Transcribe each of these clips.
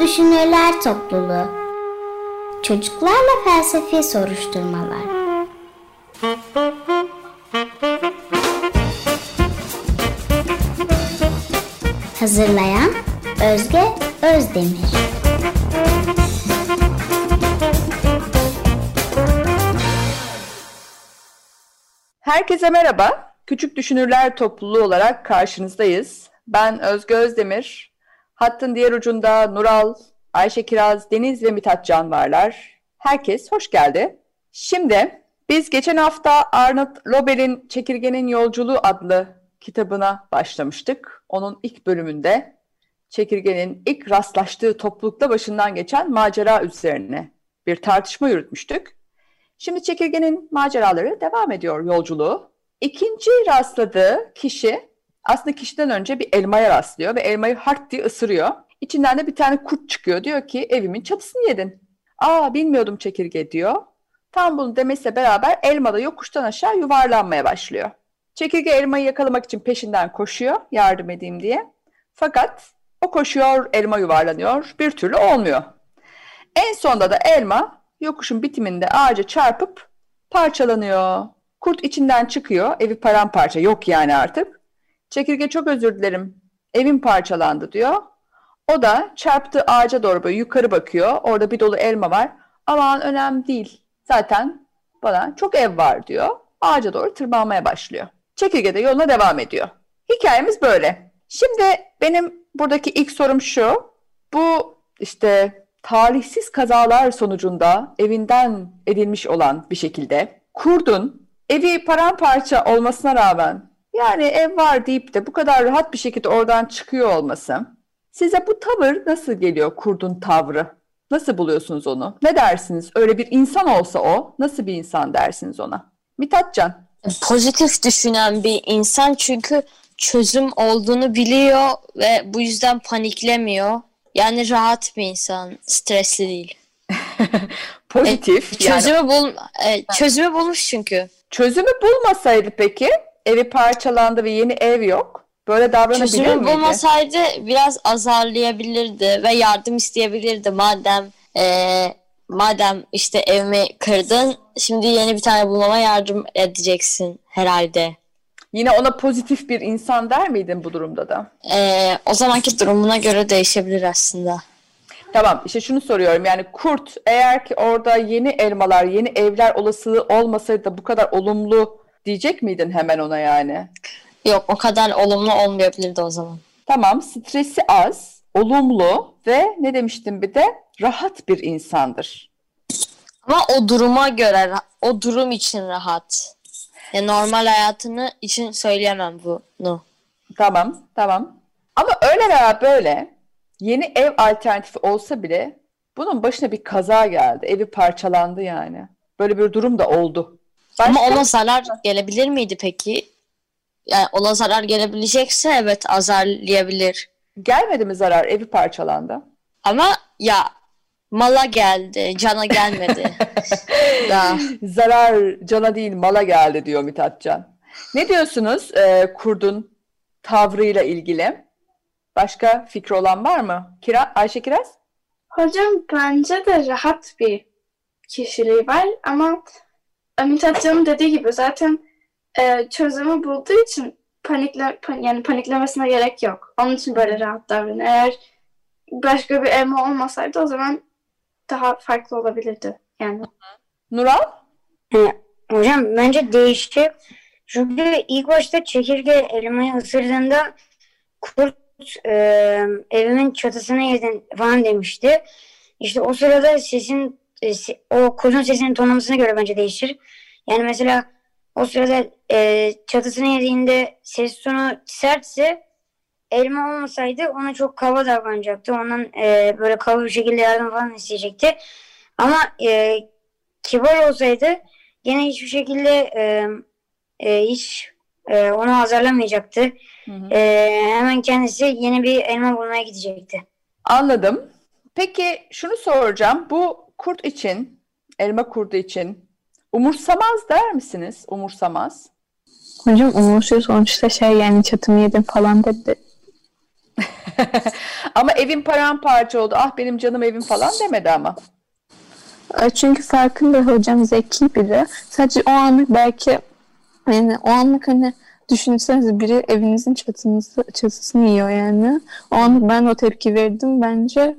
Düşünürler Topluluğu Çocuklarla Felsefi Soruşturmalar Hazırlayan Özge Özdemir Herkese merhaba. Küçük Düşünürler Topluluğu olarak karşınızdayız. Ben Özge Özdemir. Hattın diğer ucunda Nural, Ayşe Kiraz, Deniz ve Mithat Can varlar. Herkes hoş geldi. Şimdi biz geçen hafta Arnold Lobel'in Çekirgenin Yolculuğu adlı kitabına başlamıştık. Onun ilk bölümünde çekirgenin ilk rastlaştığı toplulukta başından geçen macera üzerine bir tartışma yürütmüştük. Şimdi çekirgenin maceraları devam ediyor yolculuğu. İkinci rastladığı kişi aslında kişiden önce bir elmaya rastlıyor ve elmayı hart diye ısırıyor. İçinden de bir tane kurt çıkıyor. Diyor ki evimin çatısını yedin. Aa bilmiyordum çekirge diyor. Tam bunu demesiyle beraber elma da yokuştan aşağı yuvarlanmaya başlıyor. Çekirge elmayı yakalamak için peşinden koşuyor yardım edeyim diye. Fakat o koşuyor elma yuvarlanıyor bir türlü olmuyor. En sonunda da elma yokuşun bitiminde ağaca çarpıp parçalanıyor. Kurt içinden çıkıyor evi paramparça yok yani artık. Çekirge çok özür dilerim evim parçalandı diyor. O da çarptığı ağaca doğru böyle yukarı bakıyor. Orada bir dolu elma var. Aman önemli değil. Zaten bana çok ev var diyor. Ağaca doğru tırmanmaya başlıyor. Çekirge de yoluna devam ediyor. Hikayemiz böyle. Şimdi benim buradaki ilk sorum şu. Bu işte talihsiz kazalar sonucunda evinden edilmiş olan bir şekilde kurdun evi paramparça olmasına rağmen yani ev var deyip de bu kadar rahat bir şekilde oradan çıkıyor olması size bu tavır nasıl geliyor kurdun tavrı? Nasıl buluyorsunuz onu? Ne dersiniz? Öyle bir insan olsa o nasıl bir insan dersiniz ona? Mithatcan. Pozitif düşünen bir insan çünkü çözüm olduğunu biliyor ve bu yüzden paniklemiyor. Yani rahat bir insan, stresli değil. Pozitif. E, çözümü yani... bul e, çözümü bulmuş çünkü. Çözümü bulmasaydı peki evi parçalandı ve yeni ev yok. Böyle davranabilir Çözümü miydi? bulmasaydı biraz azarlayabilirdi ve yardım isteyebilirdi madem e, madem işte evimi kırdın şimdi yeni bir tane bulmama yardım edeceksin herhalde. Yine ona pozitif bir insan der miydin bu durumda da? Ee, o zamanki durumuna göre değişebilir aslında. Tamam işte şunu soruyorum yani kurt eğer ki orada yeni elmalar yeni evler olasılığı olmasaydı da bu kadar olumlu diyecek miydin hemen ona yani? Yok o kadar olumlu olmayabilirdi o zaman. Tamam stresi az, olumlu ve ne demiştim bir de rahat bir insandır. Ama o duruma göre o durum için rahat. Yani normal hayatını için söyleyemem bunu. Tamam, tamam. Ama öyle veya böyle yeni ev alternatifi olsa bile bunun başına bir kaza geldi. Evi parçalandı yani. Böyle bir durum da oldu. Başka... Ama ona zarar gelebilir miydi peki? Yani ona zarar gelebilecekse evet azarlayabilir. Gelmedi mi zarar? Evi parçalandı. Ama ya mala geldi, cana gelmedi. Daha. Zarar cana değil mala geldi diyor Mithatcan. Ne diyorsunuz e, kurdun tavrıyla ilgili? Başka fikri olan var mı? Kira, Ayşe Kiraz? Hocam bence de rahat bir kişiliği var ama Mithatcan'ın dediği gibi zaten e, çözümü bulduğu için panikle pan, yani paniklemesine gerek yok. Onun için böyle rahat davranıyor. Eğer başka bir elma olmasaydı o zaman daha farklı olabilirdi yani. Nural? hocam bence değişti. Çünkü ilk başta çekirge elmayı ısırdığında kurt e, evimin çatısına yedin falan demişti. İşte o sırada sesin e, o kurun sesinin tonlamasına göre bence değişir. Yani mesela o sırada e, çatısına yediğinde ses tonu sertse elma olmasaydı ona çok kaba davranacaktı. Ondan e, böyle kaba bir şekilde yardım falan isteyecekti. Ama e, kibar olsaydı yine hiçbir şekilde e, e, hiç e, onu azarlamayacaktı. Hı hı. E, hemen kendisi yeni bir elma bulmaya gidecekti. Anladım. Peki şunu soracağım. Bu kurt için, elma kurdu için umursamaz der misiniz? Umursamaz. Hocam umursuyor sonuçta şey yani çatımı yedim falan dedi. Ama evin paramparça oldu. Ah benim canım evim falan demedi ama. E, Çünkü farkında hocam zeki biri. Sadece o anlık belki yani o anlık hani düşünsenize biri evinizin çatınızı, çatısını yiyor yani. O anlık ben o tepki verdim. Bence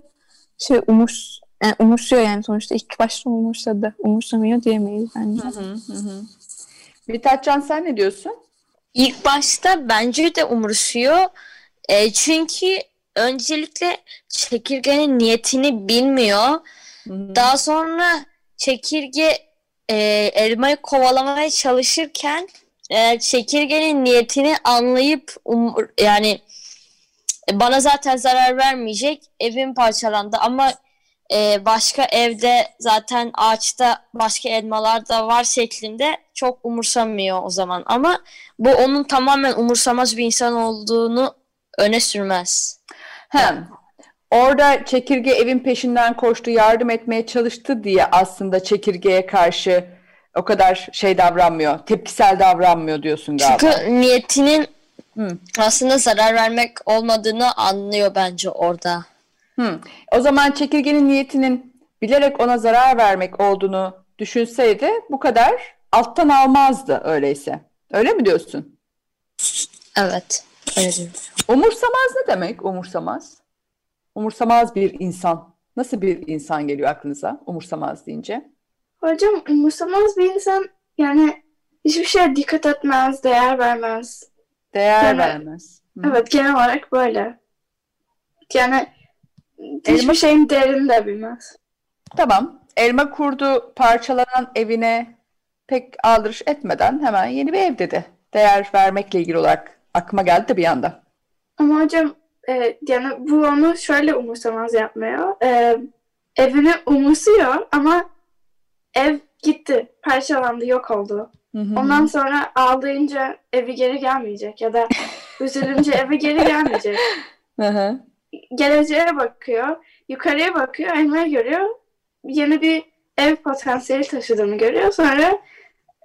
şey umurs yani umursuyor yani sonuçta ilk başta umursadı. Umursamıyor diyemeyiz bence. Mithatcan sen ne diyorsun? İlk başta bence de umursuyor. E, çünkü öncelikle çekirgenin niyetini bilmiyor. Daha sonra çekirge e, elmayı kovalamaya çalışırken e, çekirgenin niyetini anlayıp umur, yani bana zaten zarar vermeyecek evim parçalandı ama e, başka evde zaten ağaçta başka elmalar da var şeklinde çok umursamıyor o zaman ama bu onun tamamen umursamaz bir insan olduğunu öne sürmez. Hem orada çekirge evin peşinden koştu, yardım etmeye çalıştı diye aslında çekirgeye karşı o kadar şey davranmıyor, tepkisel davranmıyor diyorsun galiba. Çünkü niyetinin Hı. aslında zarar vermek olmadığını anlıyor bence orada. Hı. O zaman çekirgenin niyetinin bilerek ona zarar vermek olduğunu düşünseydi bu kadar alttan almazdı öyleyse. Öyle mi diyorsun? Evet. Öyle diyorum. Umursamaz ne demek umursamaz? Umursamaz bir insan. Nasıl bir insan geliyor aklınıza umursamaz deyince? Hocam umursamaz bir insan yani hiçbir şeye dikkat etmez, değer vermez. Değer Yani- vermez. Hı. Evet genel olarak böyle. Yani hiçbir Elma- şeyin değerini de bilmez. Tamam. Elma kurdu parçalanan evine pek aldırış etmeden hemen yeni bir ev dedi. Değer vermekle ilgili olarak aklıma geldi de bir anda. Ama hocam e, yani bu onu şöyle umursamaz yapmıyor. E, evini umursuyor ama ev gitti, parçalandı, yok oldu. Hı hı. Ondan sonra ağlayınca evi geri gelmeyecek ya da üzülünce evi geri gelmeyecek. Hı hı. Geleceğe bakıyor, yukarıya bakıyor, elmayı görüyor. Yeni bir ev potansiyeli taşıdığını görüyor. Sonra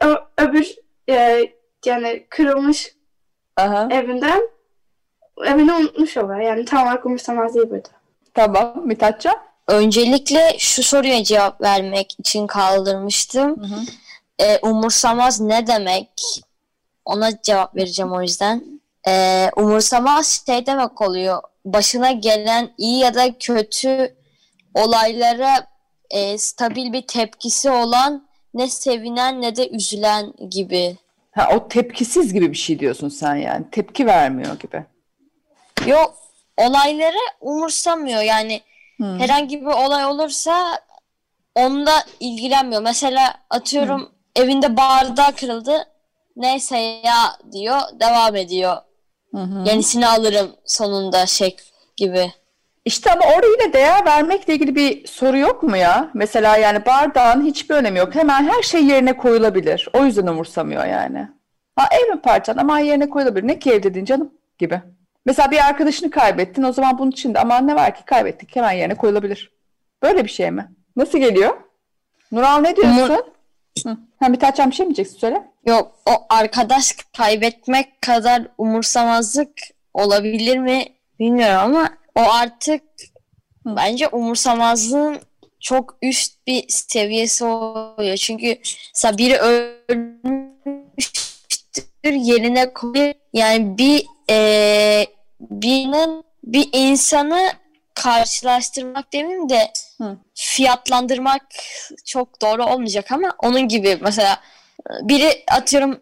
o öbür e, yani kırılmış Aha. evinden evini unutmuş oluyor. Yani tam olarak umursamaz değil burada. Tamam. Mithatcan? Öncelikle şu soruya cevap vermek için kaldırmıştım. Hı hı. Ee, umursamaz ne demek? Ona cevap vereceğim o yüzden. Ee, umursamaz şey demek oluyor. Başına gelen iyi ya da kötü olaylara e, stabil bir tepkisi olan ne sevinen ne de üzülen gibi. Ha, o tepkisiz gibi bir şey diyorsun sen yani. Tepki vermiyor gibi. Yok olayları umursamıyor yani Hı. herhangi bir olay olursa onunla ilgilenmiyor. Mesela atıyorum evinde bardağı kırıldı. Neyse ya diyor devam ediyor. Hı hı. Yenisini alırım sonunda şey gibi. İşte ama orada yine değer vermekle ilgili bir soru yok mu ya? Mesela yani bardağın hiçbir önemi yok. Hemen her şey yerine koyulabilir. O yüzden umursamıyor yani. Ha ev mi parçan ama yerine koyulabilir. Ne ki ev dedin canım gibi. Mesela bir arkadaşını kaybettin. O zaman bunun için de aman ne var ki kaybettik. Hemen yerine koyulabilir. Böyle bir şey mi? Nasıl geliyor? Nural ne diyorsun? Hı. Ha, bir taçan bir şey mi diyeceksin söyle. Yok o arkadaş kaybetmek kadar umursamazlık olabilir mi bilmiyorum ama o artık Hı. bence umursamazlığın çok üst bir seviyesi oluyor. Çünkü mesela biri ölmüştür yerine koyuyor. Yani bir eee birinin bir insanı karşılaştırmak demeyeyim de Hı. fiyatlandırmak çok doğru olmayacak ama onun gibi mesela biri atıyorum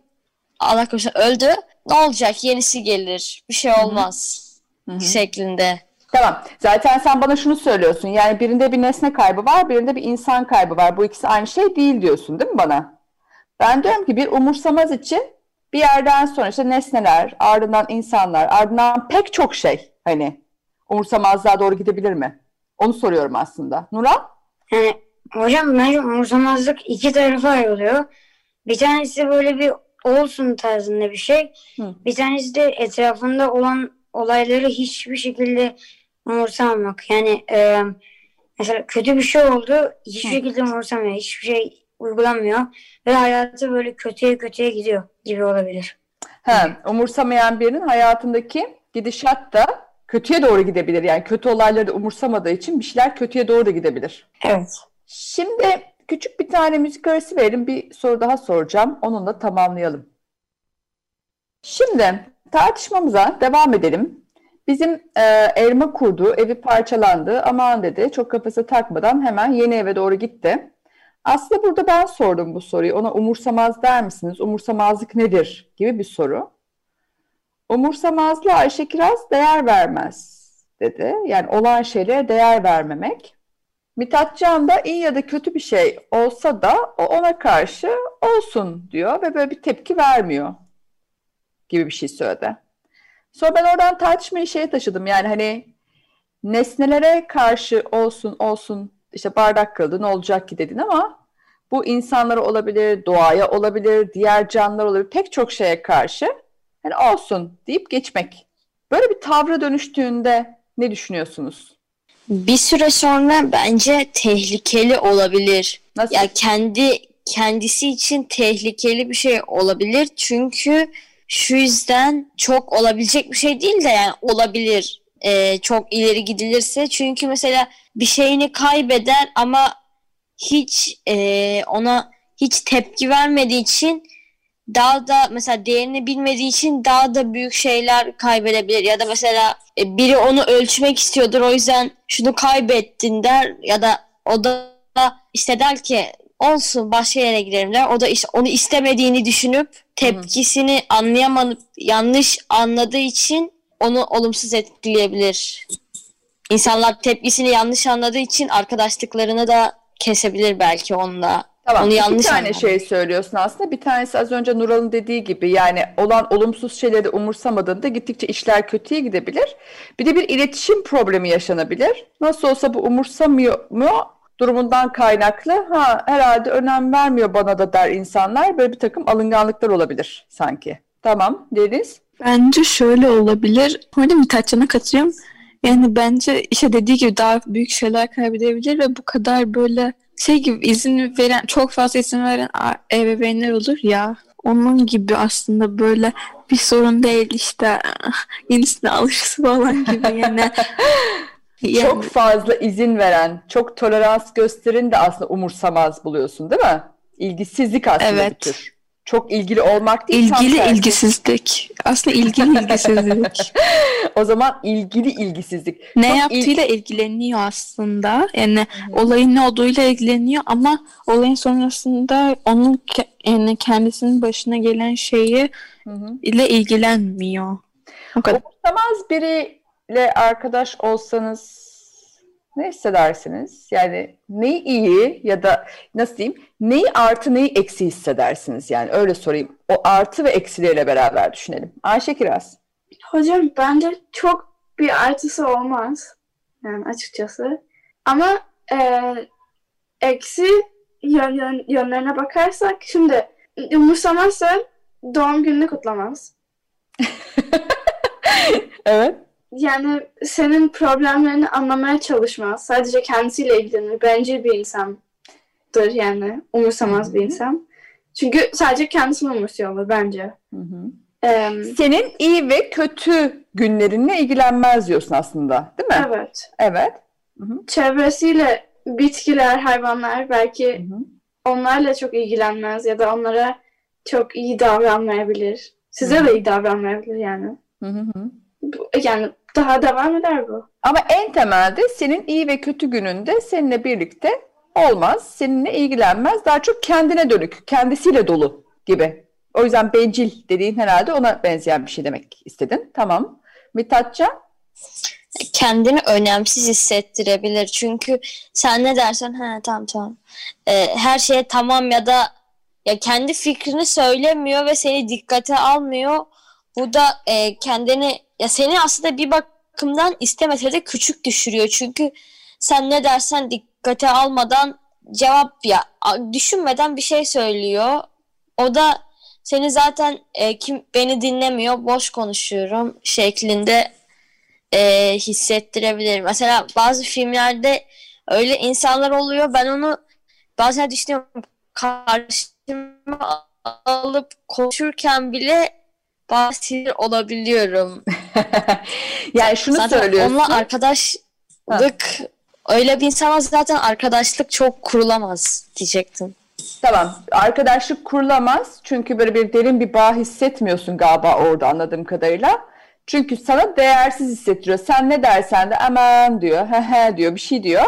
Allah korusun öldü ne olacak yenisi gelir bir şey olmaz Hı hı. şeklinde. Tamam. Zaten sen bana şunu söylüyorsun. Yani birinde bir nesne kaybı var, birinde bir insan kaybı var. Bu ikisi aynı şey değil diyorsun, değil mi bana? Ben diyorum ki bir umursamaz için bir yerden sonra işte nesneler, ardından insanlar, ardından pek çok şey hani umursamazlığa doğru gidebilir mi? Onu soruyorum aslında. Nural? Yani hocam bence umursamazlık iki tarafa ayrılıyor. Bir tanesi böyle bir olsun tarzında bir şey. Hı. Bir tanesi de etrafında olan olayları hiçbir şekilde umursamamak. Yani e, mesela kötü bir şey oldu. Hiçbir Hı. şekilde umursamıyor. Hiçbir şey uygulamıyor. Ve hayatı böyle kötüye kötüye gidiyor gibi olabilir. He, umursamayan birinin hayatındaki gidişat da kötüye doğru gidebilir. Yani kötü olayları umursamadığı için bir şeyler kötüye doğru da gidebilir. Evet. Şimdi küçük bir tane müzik arası verelim. Bir soru daha soracağım. Onunla tamamlayalım. Şimdi tartışmamıza devam edelim. Bizim e, elma kurdu, evi parçalandı. Aman dedi, çok kafası takmadan hemen yeni eve doğru gitti. Aslında burada ben sordum bu soruyu. Ona umursamaz der misiniz? Umursamazlık nedir? gibi bir soru. Umursamazlığa Ayşe Kiraz değer vermez dedi. Yani olan şeylere değer vermemek. Mithat Can da iyi ya da kötü bir şey olsa da o ona karşı olsun diyor ve böyle bir tepki vermiyor gibi bir şey söyledi. Sonra ben oradan tartışmayı şeye taşıdım yani hani nesnelere karşı olsun olsun işte bardak kırıldı ne olacak ki dedin ama bu insanlara olabilir, doğaya olabilir, diğer canlılar olabilir pek çok şeye karşı hani olsun deyip geçmek. Böyle bir tavra dönüştüğünde ne düşünüyorsunuz? Bir süre sonra bence tehlikeli olabilir. Nasıl? Ya kendi kendisi için tehlikeli bir şey olabilir. Çünkü şu yüzden çok olabilecek bir şey değil de yani olabilir. Ee, çok ileri gidilirse. Çünkü mesela bir şeyini kaybeder ama hiç e, ona hiç tepki vermediği için daha da mesela değerini bilmediği için daha da büyük şeyler kaybedebilir ya da mesela e, biri onu ölçmek istiyordur o yüzden şunu kaybettin der ya da o da işte der ki olsun başka yere gidelim der. O da işte onu istemediğini düşünüp tepkisini anlayamayıp yanlış anladığı için onu olumsuz etkileyebilir. İnsanlar tepkisini yanlış anladığı için arkadaşlıklarını da kesebilir belki onunla. Tamam. Onu iki yanlış tane anladım. şey söylüyorsun aslında. Bir tanesi az önce Nural'ın dediği gibi yani olan olumsuz şeyleri umursamadığında gittikçe işler kötüye gidebilir. Bir de bir iletişim problemi yaşanabilir. Nasıl olsa bu umursamıyor mu durumundan kaynaklı ha herhalde önem vermiyor bana da der insanlar. Böyle bir takım alınganlıklar olabilir sanki. Tamam Deniz. Bence şöyle olabilir. Orada Mithatcan'a katılıyorum. Yani bence işte dediği gibi daha büyük şeyler kaybedebilir ve bu kadar böyle şey gibi izin veren, çok fazla izin veren ebeveynler olur ya. Onun gibi aslında böyle bir sorun değil işte yenisine alışırsın falan gibi yani. Yani- Çok fazla izin veren, çok tolerans gösterin de aslında umursamaz buluyorsun değil mi? İlgisizlik aslında Evet. bir tür. Çok ilgili olmak değil. ilgili ilgisizlik. Aslında ilgili ilgisizlik. O zaman ilgili ilgisizlik. ne Çok il- yaptığıyla ilgileniyor aslında. Yani olayın ne olduğuyla ilgileniyor ama olayın sonrasında onun ke- yani kendisinin başına gelen şeyi Hı hı. ile ilgilenmiyor. O kadar. Umursamaz biriyle arkadaş olsanız ne hissedersiniz? Yani neyi iyi ya da nasıl diyeyim? Neyi artı neyi eksi hissedersiniz? Yani öyle sorayım. O artı ve eksileriyle beraber düşünelim. Ayşe Kiraz. Hocam bence çok bir artısı olmaz. Yani açıkçası. Ama e, eksi yön, yön- yönlerine bakarsak şimdi umursamazsa doğum gününü kutlamaz. Evet. Yani senin problemlerini anlamaya çalışmaz. Sadece kendisiyle ilgilenir. Bencil bir insandır yani. Umursamaz bir insan. Çünkü sadece kendisini umursuyor olur bence. Ee, Senin iyi ve kötü günlerinle ilgilenmez diyorsun aslında, değil mi? evet. Evet. Çevresiyle bitkiler, hayvanlar belki hı. onlarla çok ilgilenmez ya da onlara çok iyi davranmayabilir. Size de iyi davranmayabilir yani. Hı hı hı. Bu- Yani daha devam eder bu. Ama en temelde senin iyi ve kötü gününde seninle birlikte olmaz, seninle ilgilenmez. Daha çok kendine dönük, kendisiyle dolu gibi. O yüzden bencil dediğin herhalde ona benzeyen bir şey demek istedin. Tamam. Mithatcan? kendini önemsiz hissettirebilir. Çünkü sen ne dersen ha tamam tamam. Ee, her şeye tamam ya da ya kendi fikrini söylemiyor ve seni dikkate almıyor. Bu da e, kendini ya seni aslında bir bakımdan istemese de küçük düşürüyor. Çünkü sen ne dersen dikkate almadan cevap ya düşünmeden bir şey söylüyor. O da seni zaten e, kim beni dinlemiyor, boş konuşuyorum şeklinde e, hissettirebilir. Mesela bazı filmlerde öyle insanlar oluyor. Ben onu bazen düşünüyorum karşıma alıp konuşurken bile bazı sinir olabiliyorum. yani şunu zaten söylüyorsun. onunla arkadaşlık öyle bir insana zaten arkadaşlık çok kurulamaz diyecektim. Tamam. Arkadaşlık kurulamaz. Çünkü böyle bir derin bir bağ hissetmiyorsun galiba orada anladığım kadarıyla. Çünkü sana değersiz hissettiriyor. Sen ne dersen de aman diyor, he he diyor, bir şey diyor.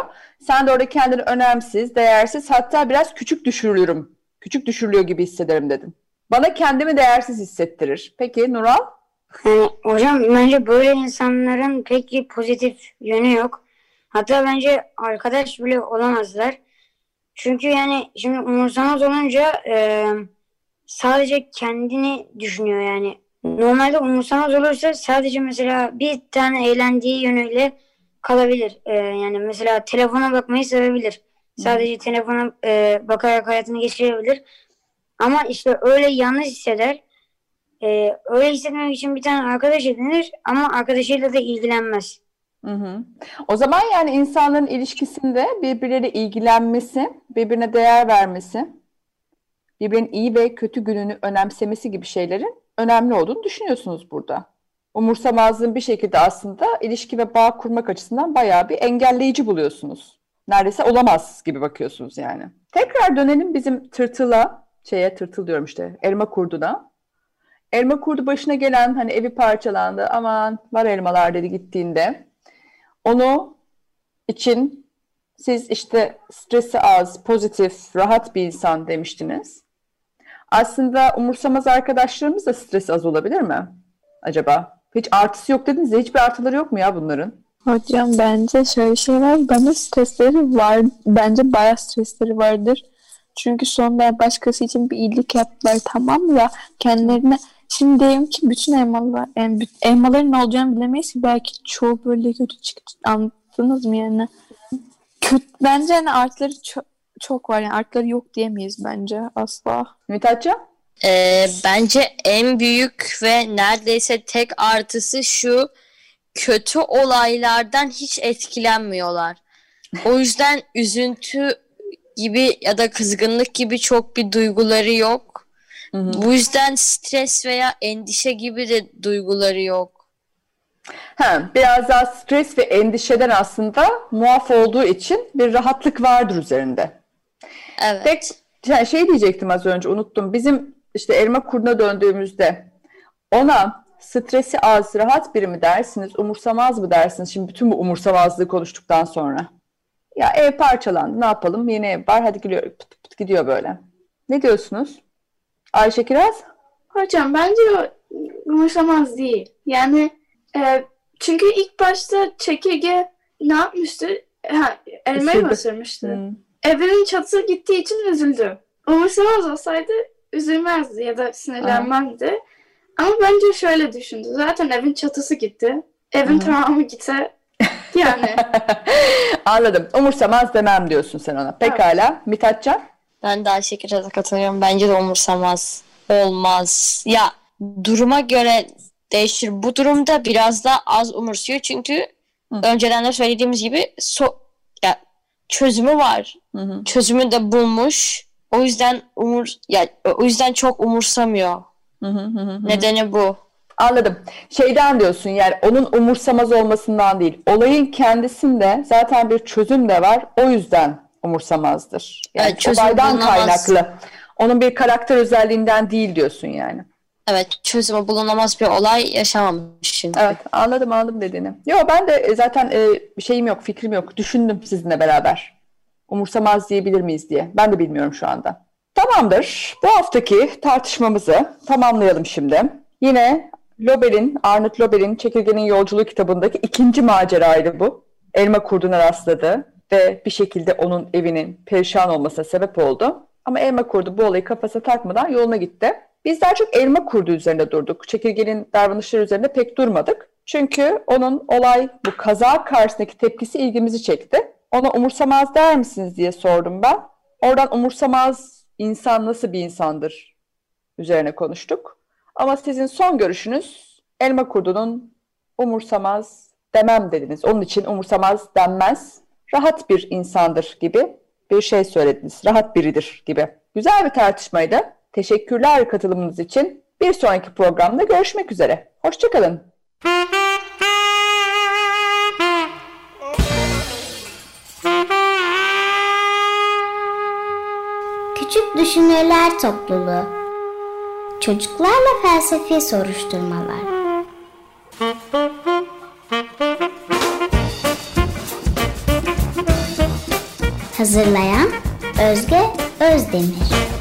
Sen de orada kendini önemsiz, değersiz, hatta biraz küçük düşürülürüm. Küçük düşürülüyor gibi hissederim dedin. Bana kendimi değersiz hissettirir. Peki Nural? Yani hocam bence böyle insanların pek bir pozitif yönü yok. Hatta bence arkadaş bile olamazlar. Çünkü yani şimdi umursamaz olunca e, sadece kendini düşünüyor yani. Normalde umursamaz olursa sadece mesela bir tane eğlendiği yönüyle kalabilir. E, yani mesela telefona bakmayı sevebilir. Sadece telefona e, bakarak hayatını geçirebilir. Ama işte öyle yalnız hisseder. E, öyle hissetmemek için bir tane arkadaş edinir ama arkadaşıyla da ilgilenmez. Hı hı. O zaman yani insanların ilişkisinde birbirleriyle ilgilenmesi, birbirine değer vermesi, birbirinin iyi ve kötü gününü önemsemesi gibi şeylerin önemli olduğunu düşünüyorsunuz burada. Umursamazlığın bir şekilde aslında ilişki ve bağ kurmak açısından bayağı bir engelleyici buluyorsunuz. Neredeyse olamaz gibi bakıyorsunuz yani. Tekrar dönelim bizim tırtıla, şeye tırtıl diyorum işte, elma kurduna. Elma kurdu başına gelen hani evi parçalandı aman var elmalar dedi gittiğinde. Onu için siz işte stresi az, pozitif, rahat bir insan demiştiniz. Aslında umursamaz arkadaşlarımız da stresi az olabilir mi acaba? Hiç artısı yok dediniz de hiçbir artıları yok mu ya bunların? Hocam bence şöyle şey var. Stresleri var. Bence bayağı stresleri vardır. Çünkü sonunda başkası için bir iyilik yaptılar tamam ya kendilerine Şimdi diyelim ki bütün elmalar, yani elmaların ne olacağını bilemeyiz ki belki çoğu böyle kötü çıktı. Anladınız mı yani? Kötü, bence hani artları çok, çok var yani artları yok diyemeyiz bence asla. Mithatcan? Ee, bence en büyük ve neredeyse tek artısı şu kötü olaylardan hiç etkilenmiyorlar. O yüzden üzüntü gibi ya da kızgınlık gibi çok bir duyguları yok. Hı hı. Bu yüzden stres veya endişe gibi de duyguları yok. Ha, biraz daha stres ve endişeden aslında muaf olduğu için bir rahatlık vardır üzerinde. Evet. Tek yani şey diyecektim az önce unuttum. Bizim işte elma kuruna döndüğümüzde ona stresi az, rahat biri mi dersiniz, umursamaz mı dersiniz? Şimdi bütün bu umursamazlığı konuştuktan sonra. Ya ev parçalandı ne yapalım yeni ev var hadi gidiyor, pıt pıt gidiyor böyle. Ne diyorsunuz? Ayşe Kiraz? Hocam bence o umursamaz değil. Yani e, çünkü ilk başta çekirge ne yapmıştı? Ha, elmayı mı ısırmıştı? Hmm. Evinin çatısı gittiği için üzüldü. Umursamaz olsaydı üzülmezdi ya da sinirlenmezdi. Aa. Ama bence şöyle düşündü. Zaten evin çatısı gitti. Evin Hı-hı. tamamı gitse yani. Anladım. Umursamaz demem diyorsun sen ona. Pekala. Evet. Mithatcan? Ben de Ayşe katılıyorum. Bence de umursamaz. Olmaz. Ya duruma göre değişir. Bu durumda biraz daha az umursuyor. Çünkü hı. önceden de söylediğimiz gibi so ya çözümü var. Hı hı. Çözümü de bulmuş. O yüzden umur ya o yüzden çok umursamıyor. Hı hı hı hı. Nedeni bu. Anladım. Şeyden diyorsun yani onun umursamaz olmasından değil. Olayın kendisinde zaten bir çözüm de var. O yüzden umursamazdır. Yani evet, olaydan kaynaklı. Onun bir karakter özelliğinden değil diyorsun yani. Evet çözümü bulunamaz bir olay yaşamamış Evet anladım anladım dediğini. Yok ben de e, zaten e, şeyim yok fikrim yok. Düşündüm sizinle beraber. Umursamaz diyebilir miyiz diye. Ben de bilmiyorum şu anda. Tamamdır. Bu haftaki tartışmamızı tamamlayalım şimdi. Yine Lobel'in, Arnold Lobel'in Çekirgenin Yolculuğu kitabındaki ikinci maceraydı bu. Elma kurduna rastladı ve bir şekilde onun evinin perişan olmasına sebep oldu. Ama elma kurdu bu olayı kafasına takmadan yoluna gitti. Biz daha çok elma kurdu üzerinde durduk. Çekirgenin davranışları üzerinde pek durmadık. Çünkü onun olay bu kaza karşısındaki tepkisi ilgimizi çekti. Ona umursamaz der misiniz diye sordum ben. Oradan umursamaz insan nasıl bir insandır üzerine konuştuk. Ama sizin son görüşünüz elma kurdunun umursamaz demem dediniz. Onun için umursamaz denmez rahat bir insandır gibi bir şey söylediniz. Rahat biridir gibi. Güzel bir tartışmaydı. Teşekkürler katılımınız için. Bir sonraki programda görüşmek üzere. Hoşçakalın. Küçük Düşünürler Topluluğu Çocuklarla Felsefi Soruşturmalar. Hazırlayan Özge Özdemir